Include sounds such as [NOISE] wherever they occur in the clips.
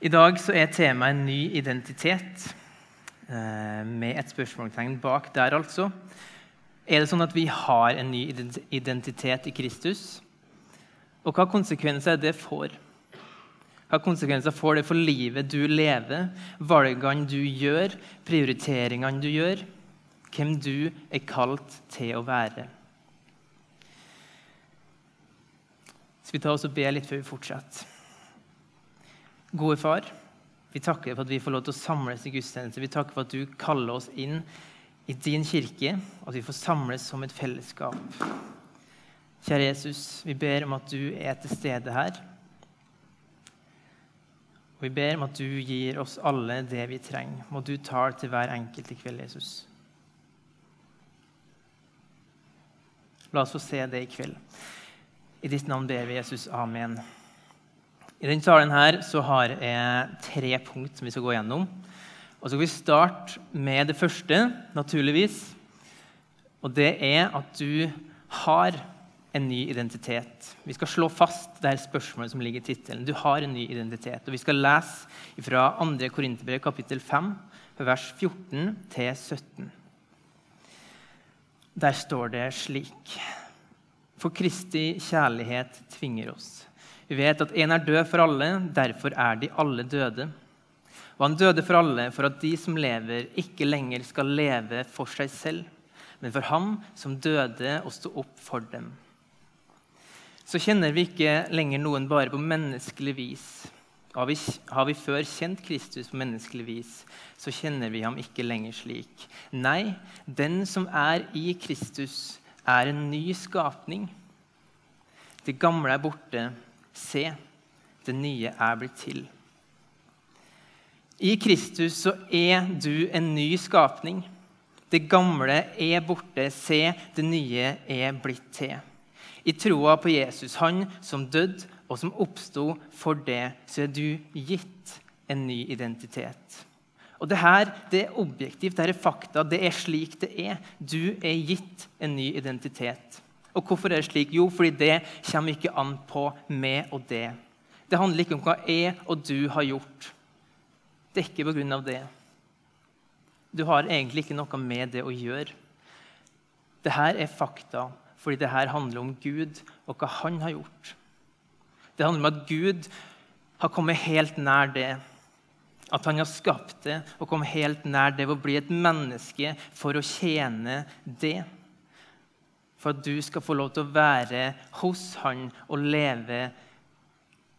I dag så er temaet en ny identitet, eh, med et spørsmålstegn bak der, altså. Er det sånn at vi har en ny identitet i Kristus? Og hva konsekvenser det får? Hva konsekvenser får det for livet du lever, valgene du gjør, prioriteringene du gjør, hvem du er kalt til å være? Skal vi ta oss og be litt før vi fortsetter? Gode far, vi takker for at vi får lov til å samles i gudstjeneste. Vi takker for at du kaller oss inn i din kirke, og at vi får samles som et fellesskap. Kjære Jesus, vi ber om at du er til stede her. Og vi ber om at du gir oss alle det vi trenger. Må du ta til hver enkelt i kveld, Jesus. La oss få se det i kveld. I ditt navn ber vi, Jesus. Amen. I denne talen her så har jeg tre punkt som vi skal gå gjennom. Og så skal vi starte med det første, naturligvis. Og det er at du har en ny identitet. Vi skal slå fast det her spørsmålet som ligger i tittelen. Du har en ny identitet. Og vi skal lese fra 2. Korinterbrev kapittel 5, vers 14 til 17. Der står det slik.: For Kristi kjærlighet tvinger oss. Vi vet at én er død for alle, derfor er de alle døde. Og han døde for alle, for at de som lever, ikke lenger skal leve for seg selv, men for ham som døde og sto opp for dem. Så kjenner vi ikke lenger noen bare på menneskelig vis. Har vi, har vi før kjent Kristus på menneskelig vis, så kjenner vi ham ikke lenger slik. Nei, den som er i Kristus, er en ny skapning. Det gamle er borte Se, det nye er blitt til. I Kristus så er du en ny skapning. Det gamle er borte. Se, det nye er blitt til. I troa på Jesus, han som døde og som oppsto for det, så er du gitt en ny identitet. Og det her det er objektivt, det er fakta, det er slik det er. Du er gitt en ny identitet. Og hvorfor er det slik? Jo, fordi det kommer ikke an på meg og det. Det handler ikke om hva jeg og du har gjort. Det er ikke på grunn av det. Du har egentlig ikke noe med det å gjøre. Dette er fakta, fordi dette handler om Gud og hva han har gjort. Det handler om at Gud har kommet helt nær det. At han har skapt det og kommet helt nær det ved å bli et menneske for å tjene det for at du skal få lov til å være hos han og leve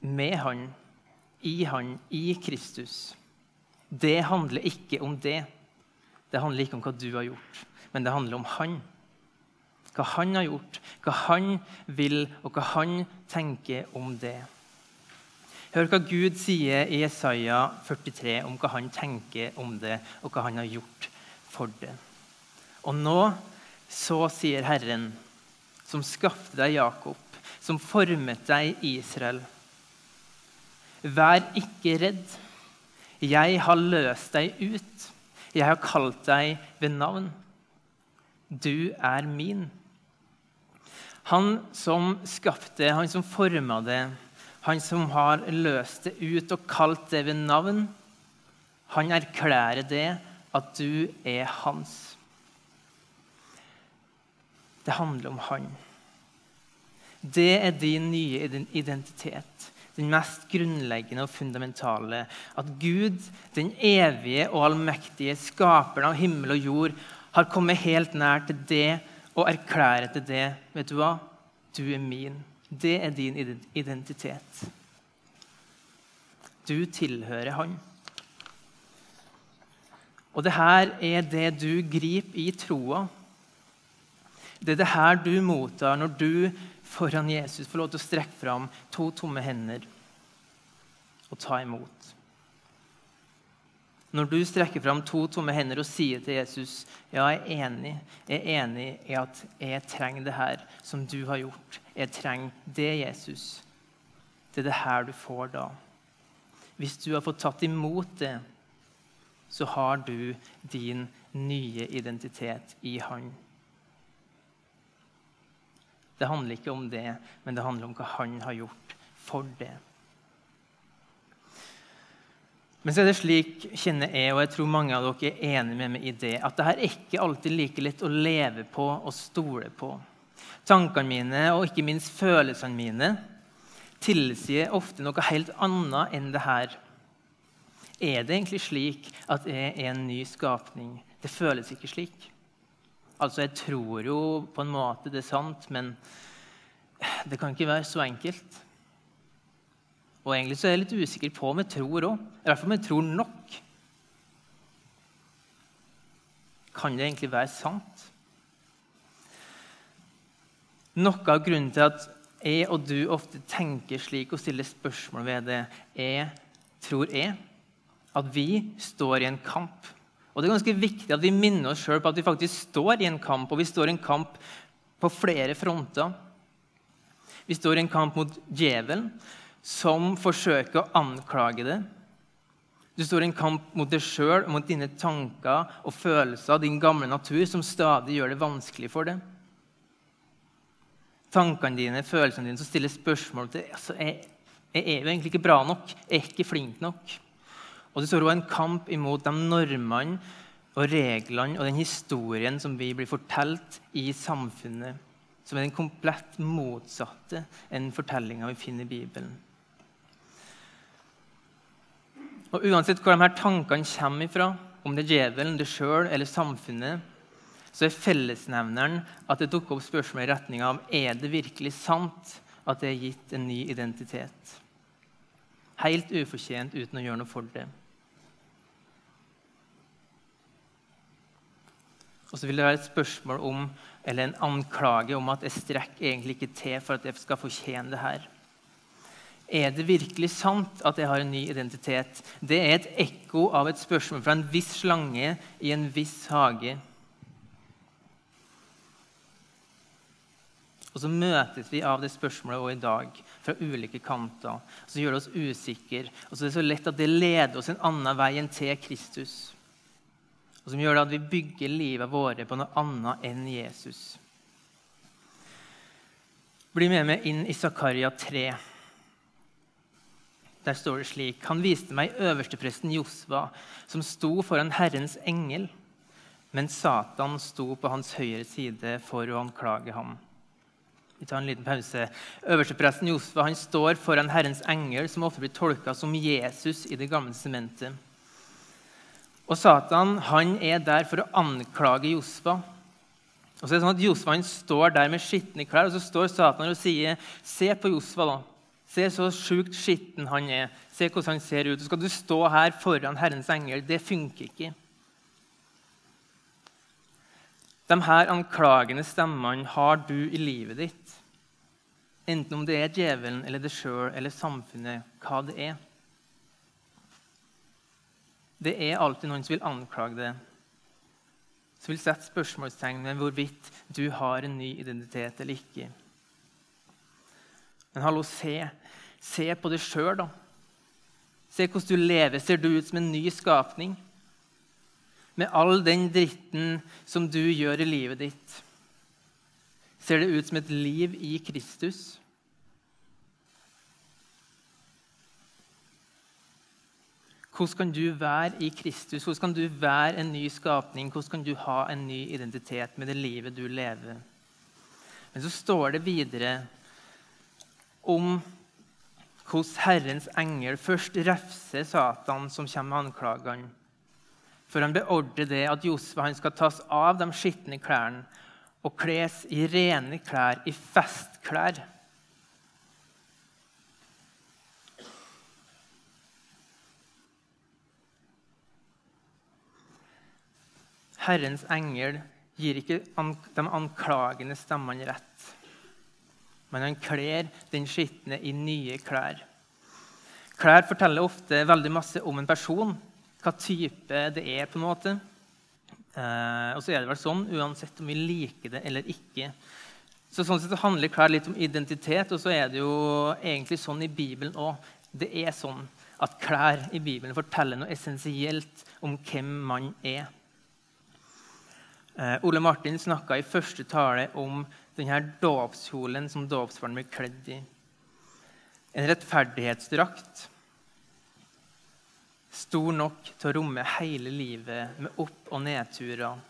med han, i han, i Kristus. Det handler ikke om det. Det handler ikke om hva du har gjort, men det handler om han. Hva han har gjort, hva han vil, og hva han tenker om det. Hør hva Gud sier i Jesaja 43 om hva han tenker om det, og hva han har gjort for det. Og nå så sier Herren, som skapte deg, Jakob, som formet deg, Israel. Vær ikke redd. Jeg har løst deg ut. Jeg har kalt deg ved navn. Du er min. Han som skapte, han som forma det, han som har løst det ut og kalt det ved navn, han erklærer det at du er hans. Det handler om Han. Det er din nye identitet. Den mest grunnleggende og fundamentale. At Gud, den evige og allmektige skaperen av himmel og jord, har kommet helt nær til det og erklærer til det. Vet du hva? Du er min. Det er din identitet. Du tilhører Han. Og det her er det du griper i troa. Det er det her du mottar når du foran Jesus får lov til å strekke fram to tomme hender og ta imot. Når du strekker fram to tomme hender og sier til Jesus ja, jeg er enig, jeg er enig i at jeg trenger det her som du har gjort. Jeg trenger det, Jesus. Det er det her du får da. Hvis du har fått tatt imot det, så har du din nye identitet i Han. Det handler ikke om det, men det handler om hva han har gjort for det. Men så er det slik kjenner jeg, og jeg tror mange av dere er enig med meg i det, at det her er ikke alltid like lett å leve på og stole på. Tankene mine og ikke minst følelsene mine tilsier ofte noe helt annet enn det her. Er det egentlig slik at jeg er en ny skapning? Det føles ikke slik. Altså, Jeg tror jo på en måte det er sant, men det kan ikke være så enkelt. Og egentlig så er jeg litt usikker på om jeg tror òg. I hvert fall om jeg tror nok. Kan det egentlig være sant? Noe av grunnen til at jeg og du ofte tenker slik og stiller spørsmål ved det, er, tror jeg, at vi står i en kamp. Og det er ganske viktig at vi minner oss sjøl på at vi faktisk står i en kamp, og vi står i en kamp på flere fronter. Vi står i en kamp mot djevelen, som forsøker å anklage det. Du står i en kamp mot deg sjøl, mot dine tanker og følelser, din gamle natur, som stadig gjør det vanskelig for deg. Tankene dine, følelsene dine, som stiller spørsmål til altså, jeg, jeg er jo egentlig ikke bra nok. Jeg er ikke flink nok. Og det står også en kamp imot de normene og reglene og den historien som vi blir fortalt i samfunnet, som er den komplett motsatte enn fortellinga vi finner i Bibelen. Og Uansett hvor de her tankene kommer ifra, om det er djevelen, det sjøl eller samfunnet, så er fellesnevneren at det dukker opp spørsmål i retning av er det virkelig sant at det er gitt en ny identitet. Helt ufortjent uten å gjøre noe for det. Og så vil det være et spørsmål om, eller en anklage om at jeg strekker egentlig ikke til for at jeg skal fortjene det her. Er det virkelig sant at jeg har en ny identitet? Det er et ekko av et spørsmål fra en viss slange i en viss hage. Og så møtes vi av det spørsmålet også i dag fra ulike kanter. Og så gjør det oss usikre. Og så er det så lett at det leder oss en annen vei enn til Kristus. Og som gjør det at vi bygger livet våre på noe annet enn Jesus. Bli med meg inn i Zakaria 3. Der står det slik.: Han viste meg øverstepresten Josva, som sto foran Herrens engel, mens Satan sto på hans høyre side for å anklage ham. Vi tar en liten pause. Øverstepresten Josva han står foran Herrens engel, som ofte blir tolka som Jesus i Det gamle sementet. Og Satan han er der for å anklage Josfa. Og så er det sånn at Josfa står der med skitne klær, og så står Satan og sier, 'Se på Josfa, da. Se så sjukt skitten han er. Se hvordan han ser ut. Så skal du stå her foran Herrens engel. Det funker ikke. De her anklagende stemmene har du i livet ditt. Enten om det er djevelen eller det sjøl eller samfunnet, hva det er. Det er alltid noen som vil anklage det, som vil sette spørsmålstegn ved hvorvidt du har en ny identitet eller ikke. Men hallo, se, se på deg sjøl, da. Se hvordan du lever. Ser du ut som en ny skapning? Med all den dritten som du gjør i livet ditt. Ser det ut som et liv i Kristus? Hvordan kan du være i Kristus? Hvordan kan du være en ny skapning? Hvordan kan du ha en ny identitet med det livet du lever? Men så står det videre om hvordan Herrens engel først refser Satan, som kommer med anklagene. For han beordrer det at Josfa skal tas av de skitne klærne og kles i rene klær, i festklær. Herrens engel gir ikke de anklagende stemmene rett men han kler den skitne i nye klær. Klær forteller ofte veldig masse om en person, hva type det er. på en måte. Eh, og så er det vel sånn, uansett om vi liker det eller ikke. Så sånn sett handler klær litt om identitet, og så er det jo egentlig sånn i Bibelen òg. Det er sånn at klær i Bibelen forteller noe essensielt om hvem man er. Eh, Ole Martin snakka i første tale om denne dåpskjolen som dåpsbarn blir kledd i. En rettferdighetsdrakt stor nok til å romme hele livet med opp- og nedturer.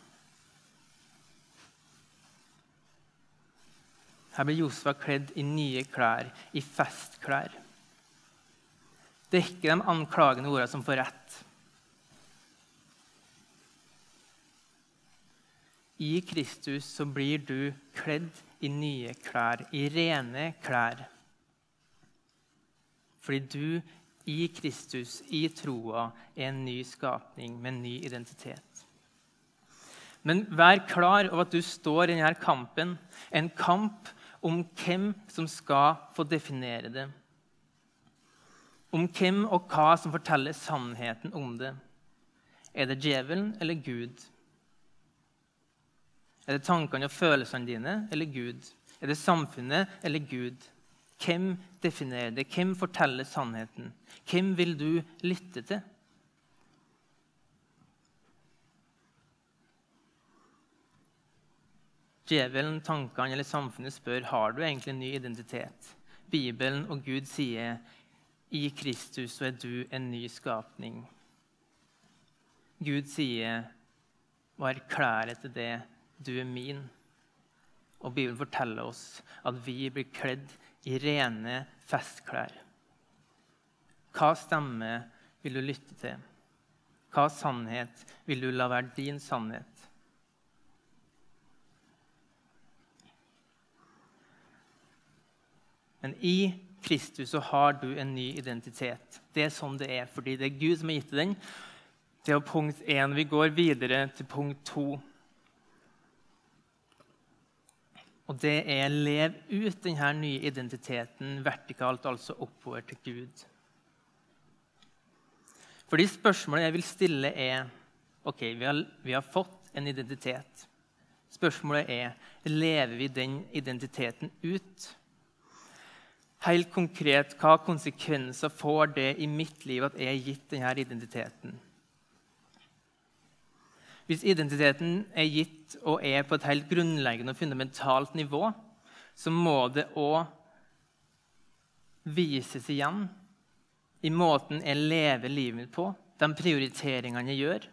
Her blir Josfa kledd i nye klær, i festklær. Det er ikke de anklagende ordene som får rett. I Kristus så blir du kledd i nye klær, i rene klær. Fordi du i Kristus, i troa, er en ny skapning med en ny identitet. Men vær klar over at du står i denne kampen, en kamp om hvem som skal få definere det. Om hvem og hva som forteller sannheten om det. Er det djevelen eller Gud? Er det tankene og følelsene dine eller Gud? Er det samfunnet eller Gud? Hvem definerer det? Hvem forteller sannheten? Hvem vil du lytte til? Djevelen, tankene eller samfunnet spør har du egentlig en ny identitet. Bibelen og Gud sier i Kristus så er du en ny skapning. Gud sier og erklærer til det du er min. Og Bibelen forteller oss at vi blir kledd i rene festklær. Hva stemme vil du lytte til? Hva sannhet vil du la være din sannhet? Men i Kristus så har du en ny identitet. Det er sånn det er, fordi det er Gud som har gitt deg den. Det er punkt én. Vi går videre til punkt to. Og det er lev ut denne nye identiteten vertikalt, altså oppover til Gud. Fordi spørsmålet jeg vil stille, er OK, vi har, vi har fått en identitet. Spørsmålet er lever vi den identiteten ut. Helt konkret, hva konsekvenser får det i mitt liv at jeg er gitt denne identiteten? Hvis identiteten er gitt og er på et helt grunnleggende og fundamentalt nivå, så må det òg vises igjen i måten jeg lever livet mitt på, de prioriteringene jeg gjør,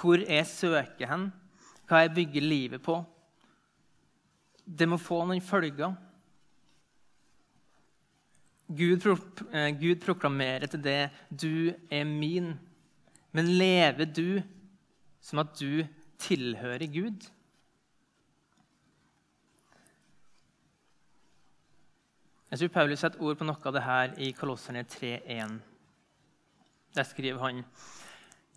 hvor jeg søker hen, hva jeg bygger livet på. Det må få noen følger. Gud, pro Gud proklamerer til det 'du er min'. Men lever du som at du tilhører Gud? Jeg tror Paulus setter ord på noe av det her i Kolosserne 3,1. Der skriver han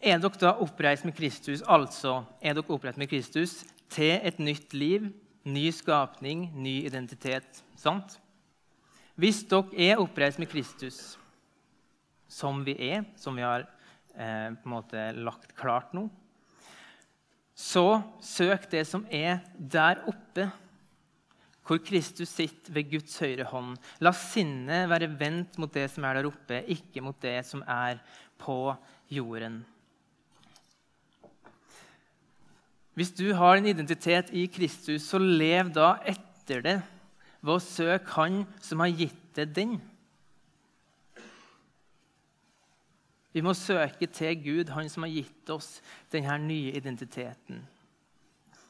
Er dere da oppreist med Kristus, altså er dere oppreist med Kristus til et nytt liv, ny skapning, ny identitet. Sant? Hvis dere er oppreist med Kristus, som vi er, som vi har eh, på en måte lagt klart nå, så søk det som er der oppe, hvor Kristus sitter ved Guds høyre hånd. La sinnet være vendt mot det som er der oppe, ikke mot det som er på jorden. Hvis du har en identitet i Kristus, så lev da etter det ved å søke Han som har gitt deg den. Vi må søke til Gud, Han som har gitt oss denne nye identiteten.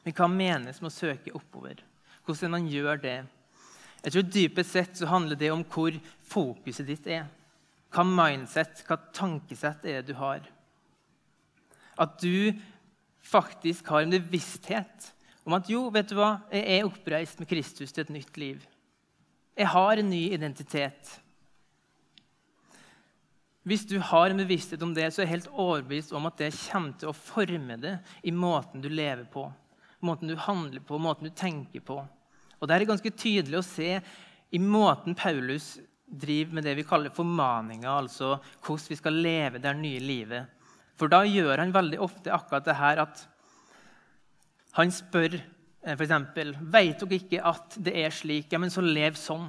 Men hva menes med å søke oppover? Hvordan man gjør det? Jeg tror Dypest sett så handler det om hvor fokuset ditt er. Hva mindset, hva tankesett er det du har? At du faktisk har en bevissthet om at jo, vet du hva, jeg er oppreist med Kristus til et nytt liv. Jeg har en ny identitet. Hvis du har en bevissthet om det, så er jeg helt overbevist om at det kommer til å forme det i måten du lever på, måten du handler på, måten du tenker på. Og Det er ganske tydelig å se i måten Paulus driver med det vi kaller formaninger, altså hvordan vi skal leve det nye livet. For da gjør han veldig ofte akkurat det her at han spør eh, f.eks.: Vet dere ikke at det er slik? Ja, men så lev sånn.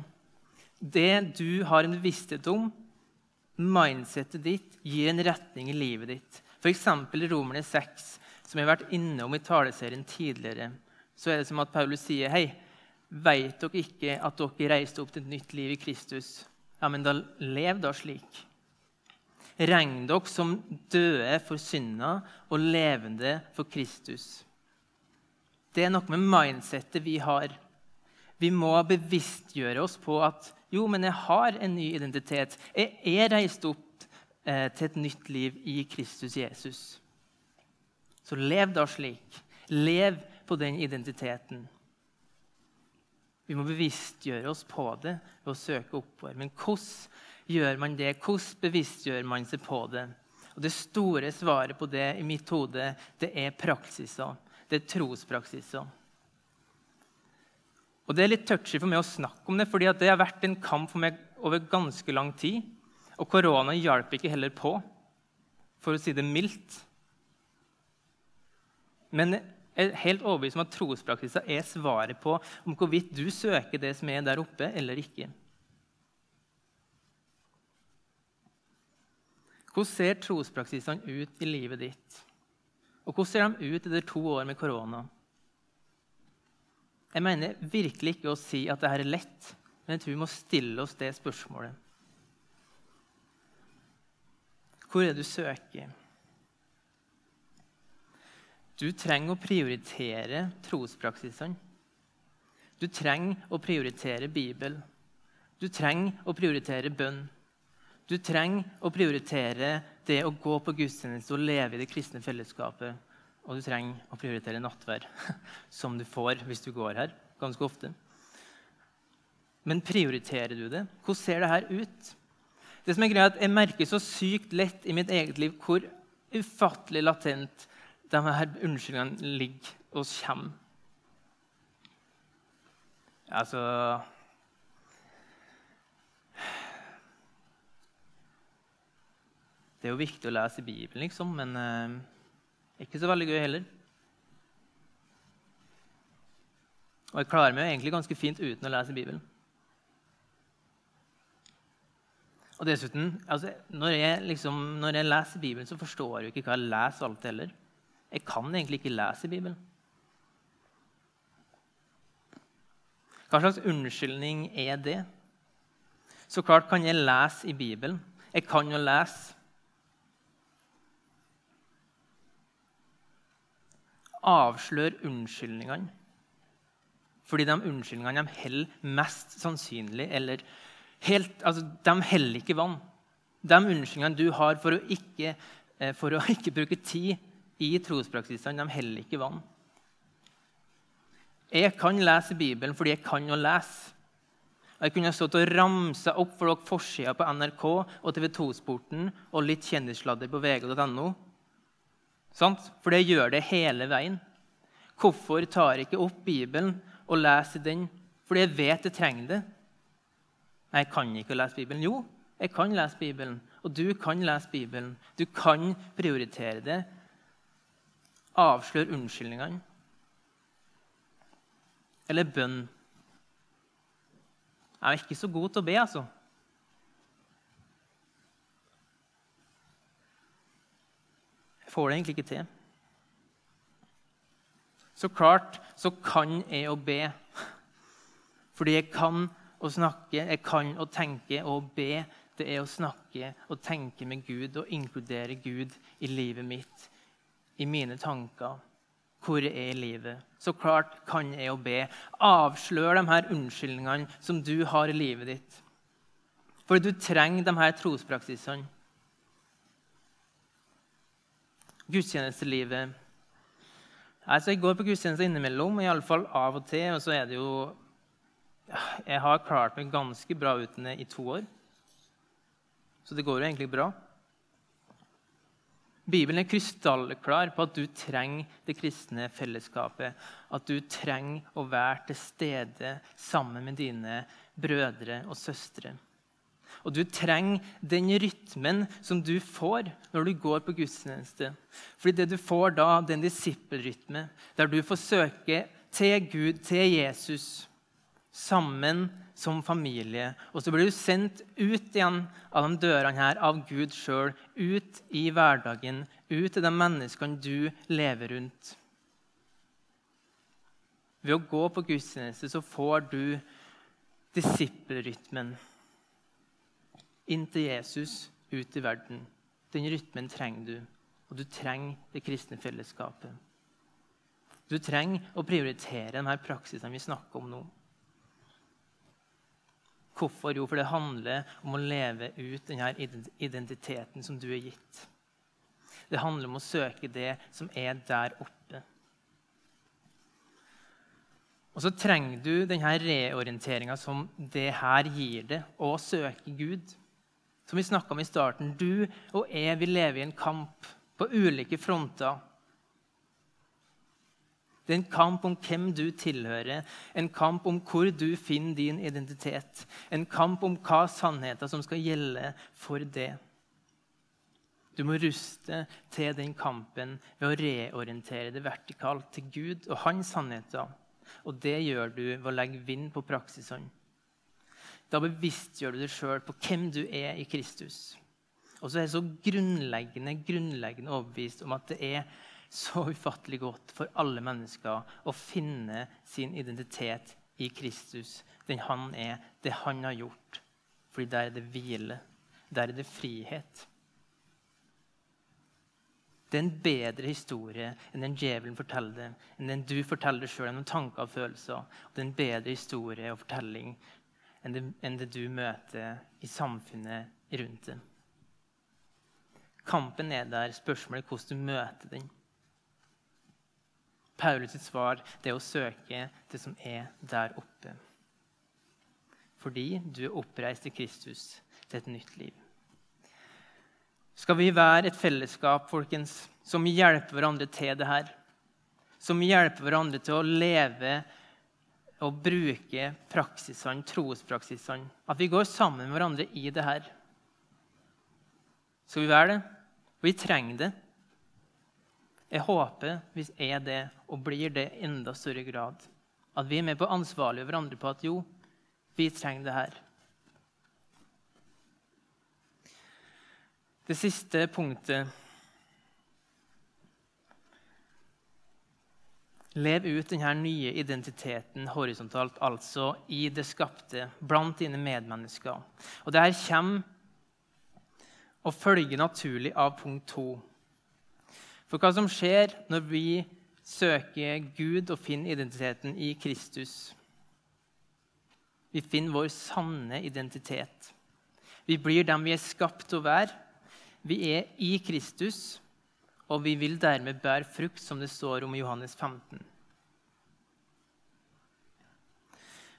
Det du har en bevissthet om, mindsetet ditt, gir en retning i livet ditt. F.eks. Romerne 6, som jeg har vært innom i taleserien tidligere, så er det som at Paulus sier Hei, vet dere ikke at dere reiste opp til et nytt liv i Kristus? Ja, men da lev da slik. Regn dere som døde for synda og levende for Kristus. Det er noe med mindsettet vi har. Vi må bevisstgjøre oss på at jo, men jeg har en ny identitet. Jeg er reist opp eh, til et nytt liv i Kristus Jesus. Så lev da slik. Lev på den identiteten. Vi må bevisstgjøre oss på det ved å søke oppover. Men hvordan gjør man det? Hvordan bevisstgjør man seg på det? Og Det store svaret på det i mitt hode det er praksiser. Det er trospraksiser. Og Det er litt touchy for meg å snakke om det, fordi det har vært en kamp for meg over ganske lang tid. Og korona hjalp ikke heller på, for å si det mildt. Men jeg er helt overbevist om at trospraksiser er svaret på om hvorvidt du søker det som er der oppe, eller ikke. Hvordan ser trospraksisene ut i livet ditt? Og hvordan ser de ut etter to år med korona? Jeg mener virkelig ikke å si at dette er lett, men jeg tror vi må stille oss det spørsmålet. Hvor er det du søker? Du trenger å prioritere trospraksisene. Du trenger å prioritere Bibelen. Du trenger å prioritere bønn. Du trenger å prioritere det å gå på gudstjeneste og leve i det kristne fellesskapet. Og du trenger å prioritere nattverd, [LAUGHS] som du får hvis du går her ganske ofte. Men prioriterer du det? Hvordan ser det her ut? Det som er greia er at Jeg merker så sykt lett i mitt eget liv hvor ufattelig latent de her unnskyldningene ligger og kommer. Altså Det er jo viktig å lese Bibelen, liksom, men eh, ikke så veldig gøy heller. Og jeg klarer meg egentlig ganske fint uten å lese Bibelen. Og dessuten, altså, når, jeg liksom, når jeg leser Bibelen, så forstår jeg jo ikke hva jeg leser alt heller. Jeg kan egentlig ikke lese Bibelen. Hva slags unnskyldning er det? Så klart kan jeg lese i Bibelen. Jeg kan jo lese. Avslør unnskyldningene. Fordi de unnskyldningene de holder mest sannsynlig eller helt, altså, De heller ikke vann. De unnskyldningene du har for å ikke, eh, for å [LAUGHS] ikke bruke tid i trospraksisene de heller ikke vann. Jeg kan lese Bibelen fordi jeg kan å lese. Jeg kunne stått og ramsa opp for dere forsida på NRK og TV 2-sporten og litt kjendissladder på vg.no. For det gjør det hele veien. Hvorfor tar jeg ikke opp Bibelen og leser den? Fordi jeg vet jeg trenger det. Jeg kan ikke lese Bibelen. Jo, jeg kan lese Bibelen. Og du kan lese Bibelen. Du kan prioritere det avsløre unnskyldningene. Eller bønn. Jeg er ikke så god til å be, altså. Får det egentlig ikke til. Så klart så kan jeg å be. Fordi jeg kan å snakke, jeg kan å tenke. Og å be, det er å snakke og tenke med Gud og inkludere Gud i livet mitt i mine tanker, hvor jeg er i livet. Så klart kan jeg å be. Avslør de her unnskyldningene som du har i livet ditt. For du trenger de her trospraksisene. Gudstjenestelivet. Altså, jeg går på gudstjeneste innimellom, iallfall av og til. Og så er det jo Jeg har klart meg ganske bra uten det i to år. Så det går jo egentlig bra. Bibelen er krystallklar på at du trenger det kristne fellesskapet. At du trenger å være til stede sammen med dine brødre og søstre. Og du trenger den rytmen som du får når du går på gudstjeneste. Fordi det du får da, det er en disippelrytme, der du får søke til Gud, til Jesus, sammen som familie. Og så blir du sendt ut igjen av de dørene her av Gud sjøl, ut i hverdagen, ut til de menneskene du lever rundt. Ved å gå på gudstjeneste så får du disippelrytmen inn til Jesus, ut i verden. Den rytmen trenger du, og du trenger det kristne fellesskapet. Du trenger å prioritere de her praksisene vi snakker om nå. Hvorfor? Jo, for det handler om å leve ut denne identiteten som du er gitt. Det handler om å søke det som er der oppe. Og så trenger du denne reorienteringa som det her gir det, å søke Gud. Som vi snakka om i starten, du og jeg vil leve i en kamp på ulike fronter. Det er en kamp om hvem du tilhører, en kamp om hvor du finner din identitet. En kamp om hva sannheter som skal gjelde for det. Du må ruste til den kampen ved å reorientere det vertikalt til Gud og hans sannheter. Og det gjør du ved å legge vind på praksisene. Da bevisstgjør du deg sjøl på hvem du er i Kristus. Og så er jeg så grunnleggende, grunnleggende overbevist om at det er så ufattelig godt for alle mennesker å finne sin identitet i Kristus, den han er, det han har gjort. Fordi der er det hvile. Der er det frihet. Det er en bedre historie enn den djevelen forteller det, enn den du forteller sjøl gjennom tanker og følelser. Det er en bedre historie og fortelling enn det, enn det du møter i samfunnet rundt deg. Kampen er der, spørsmålet er hvordan du møter den. Paulus sitt svar det er å søke det som er der oppe. Fordi du er oppreist i Kristus til et nytt liv skal vi være et fellesskap folkens, som hjelper hverandre til det her. Som hjelper hverandre til å leve og bruke praksisene, trospraksisene. At vi går sammen med hverandre i det her. Skal vi være det? Vi trenger det. Jeg håper vi er det og blir det i enda større grad. At vi er med på å ansvarliggjøre hverandre på at jo, vi trenger det her. Det siste punktet Lev ut denne nye identiteten horisontalt, altså i det skapte, blant dine medmennesker. Og det her kommer og følger naturlig av punkt to. For hva som skjer når vi søker Gud og finner identiteten i Kristus? Vi finner vår sanne identitet. Vi blir dem vi er skapt til å være. Vi er i Kristus, og vi vil dermed bære frukt, som det står om i Johannes 15.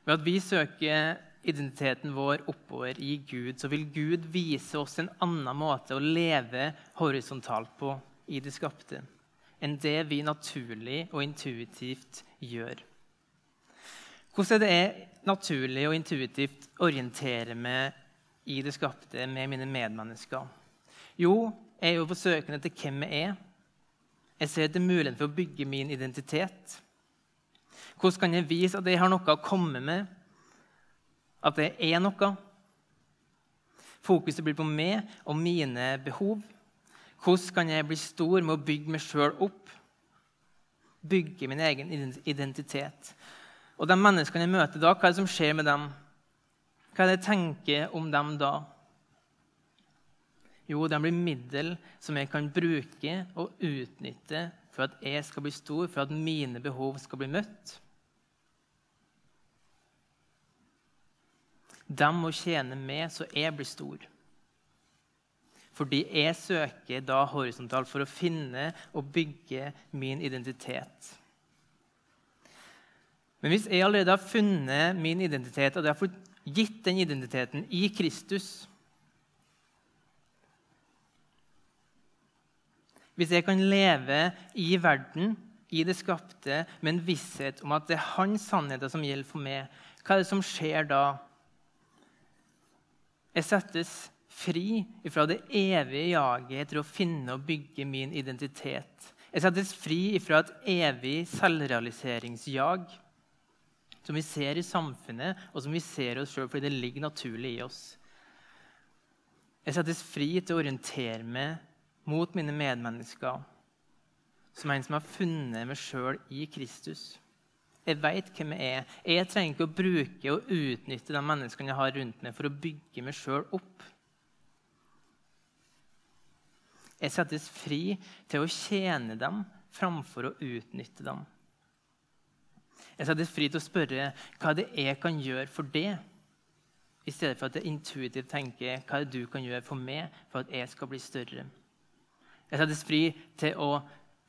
Ved at vi søker identiteten vår oppover i Gud, så vil Gud vise oss en annen måte å leve horisontalt på i det skapte enn det vi naturlig og intuitivt gjør. Hvordan er det naturlig og intuitivt orientere meg i det skapte med mine medmennesker? Jo, jeg er jo på søken etter hvem jeg er. Jeg ser etter muligheten for å bygge min identitet. Hvordan kan jeg vise at jeg har noe å komme med? At jeg er noe? Fokuset blir på meg og mine behov. Hvordan kan jeg bli stor med å bygge meg sjøl opp? Bygge min egen identitet. Og de menneskene jeg møter da, hva er det som skjer med dem? Hva er det jeg tenker om dem da? Jo, de blir middel som jeg kan bruke og utnytte for at jeg skal bli stor, for at mine behov skal bli møtt. De må tjene meg så jeg blir stor. Fordi jeg søker da horisontalt for å finne og bygge min identitet. Men hvis jeg allerede har funnet min identitet, og jeg har fått gitt den identiteten i Kristus, Hvis jeg kan leve i verden, i det skapte, med en visshet om at det er hans sannheter som gjelder for meg, hva er det som skjer da? Jeg settes fri fra det evige jaget etter å finne og bygge min identitet. Jeg settes fri fra et evig selvrealiseringsjag som vi ser i samfunnet, og som vi ser oss sjøl fordi det ligger naturlig i oss. Jeg settes fri til å orientere meg mot mine medmennesker som en som har funnet meg sjøl i Kristus. Jeg veit hvem jeg er. Jeg trenger ikke å bruke og utnytte de menneskene jeg har rundt meg, for å bygge meg sjøl opp. Jeg settes fri til å tjene dem framfor å utnytte dem. Jeg settes fri til å spørre hva det er jeg kan gjøre for det, i stedet for at jeg intuitivt tenker hva det du kan gjøre for meg for at jeg skal bli større. Jeg settes fri til å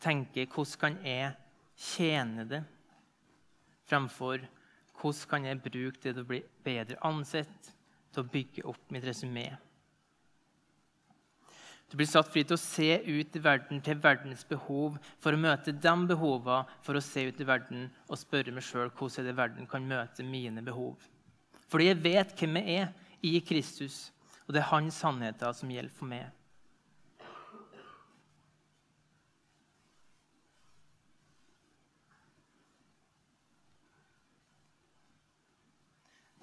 tenke hvordan kan jeg tjene det, fremfor hvordan kan jeg bruke det til å bli bedre ansett, til å bygge opp mitt resymé. Du blir satt fri til å se ut i verden til verdens behov, for å møte de behovene, for å se ut i verden og spørre meg sjøl hvordan det verden kan møte mine behov. Fordi jeg vet hvem jeg er i Kristus, og det er hans sannheter som gjelder for meg.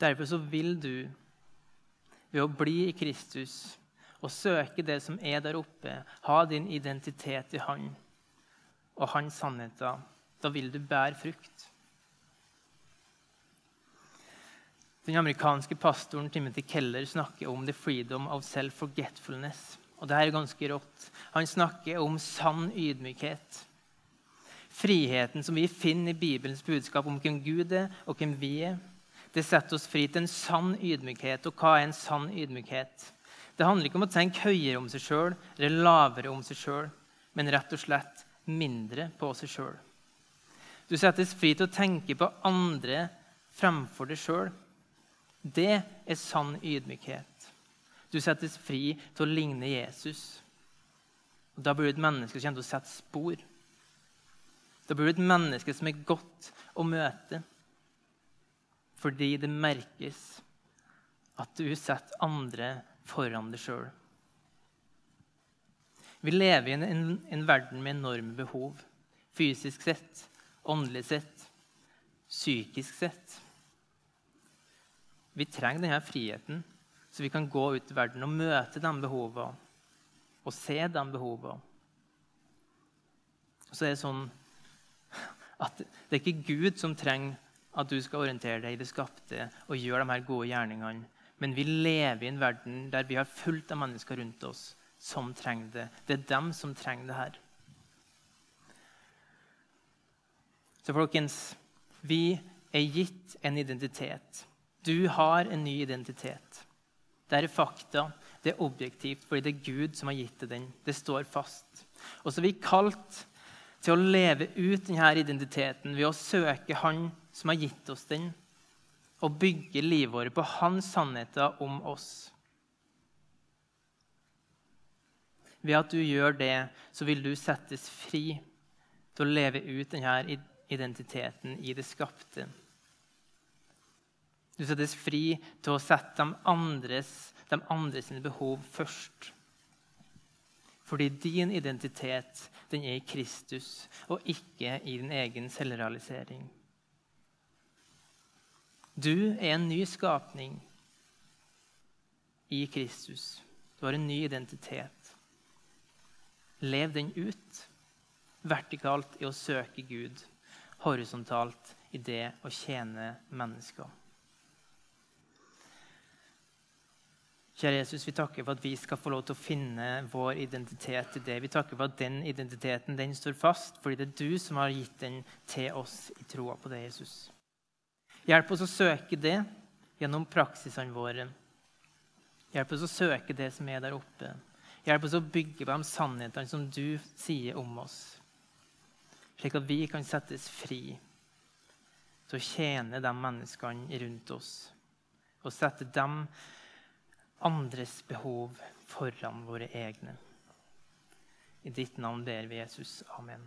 Derfor så vil du, ved å bli i Kristus, og søke det som er der oppe, ha din identitet i Han og Hans sannheter, da vil du bære frukt. Den amerikanske pastoren Timothy Keller snakker om 'the freedom of self-forgetfulness'. Og det er ganske rått. Han snakker om sann ydmykhet. Friheten som vi finner i Bibelens budskap om hvem Gud er, og hvem vi er, det setter oss fri til en sann ydmykhet. Og hva er en sann ydmykhet? Det handler ikke om å tenke høyere om seg sjøl eller lavere om seg sjøl, men rett og slett mindre på seg sjøl. Du settes fri til å tenke på andre fremfor deg sjøl. Det er sann ydmykhet. Du settes fri til å ligne Jesus. Og da blir du et menneske som kommer til å sette spor. Da blir du et menneske som er godt å møte, fordi det merkes at du setter andre foran deg sjøl. Vi lever i en, en, verden med enorme behov. Fysisk sett, åndelig sett, psykisk sett. Vi trenger denne friheten, så vi kan gå ut i verden og møte de behovene og se de behovene. Og så er det sånn at det er ikke Gud som trenger at du skal orientere deg i det skapte og gjøre de her gode gjerningene. Men vi lever i en verden der vi har fullt av mennesker rundt oss som trenger det. Det er dem som trenger det her. Så folkens, vi er gitt en identitet. Du har en ny identitet. Det er fakta, det er objektivt, fordi det er Gud som har gitt deg den. Det står fast. Og så er vi kalt til å leve ut denne identiteten ved å søke Han som har gitt oss den, og bygge livet vårt på hans sannheter om oss. Ved at du gjør det, så vil du settes fri til å leve ut denne identiteten i det skapte. Du settes fri til å sette de andres, de andres behov først. Fordi din identitet den er i Kristus og ikke i din egen selvrealisering. Du er en ny skapning i Kristus. Du har en ny identitet. Lev den ut. Vertikalt i å søke Gud. Horisontalt i det å tjene mennesker. Kjære Jesus, vi takker for at vi skal få lov til å finne vår identitet i det. Vi takker for at den identiteten den står fast, fordi det er du som har gitt den til oss i troa på det, Jesus. Hjelp oss å søke det gjennom praksisene våre. Hjelp oss å søke det som er der oppe. Hjelp oss å bygge på de sannhetene som du sier om oss, slik at vi kan settes fri til å tjene de menneskene rundt oss og sette dem andres behov foran våre egne. I ditt navn ber vi Jesus. Amen.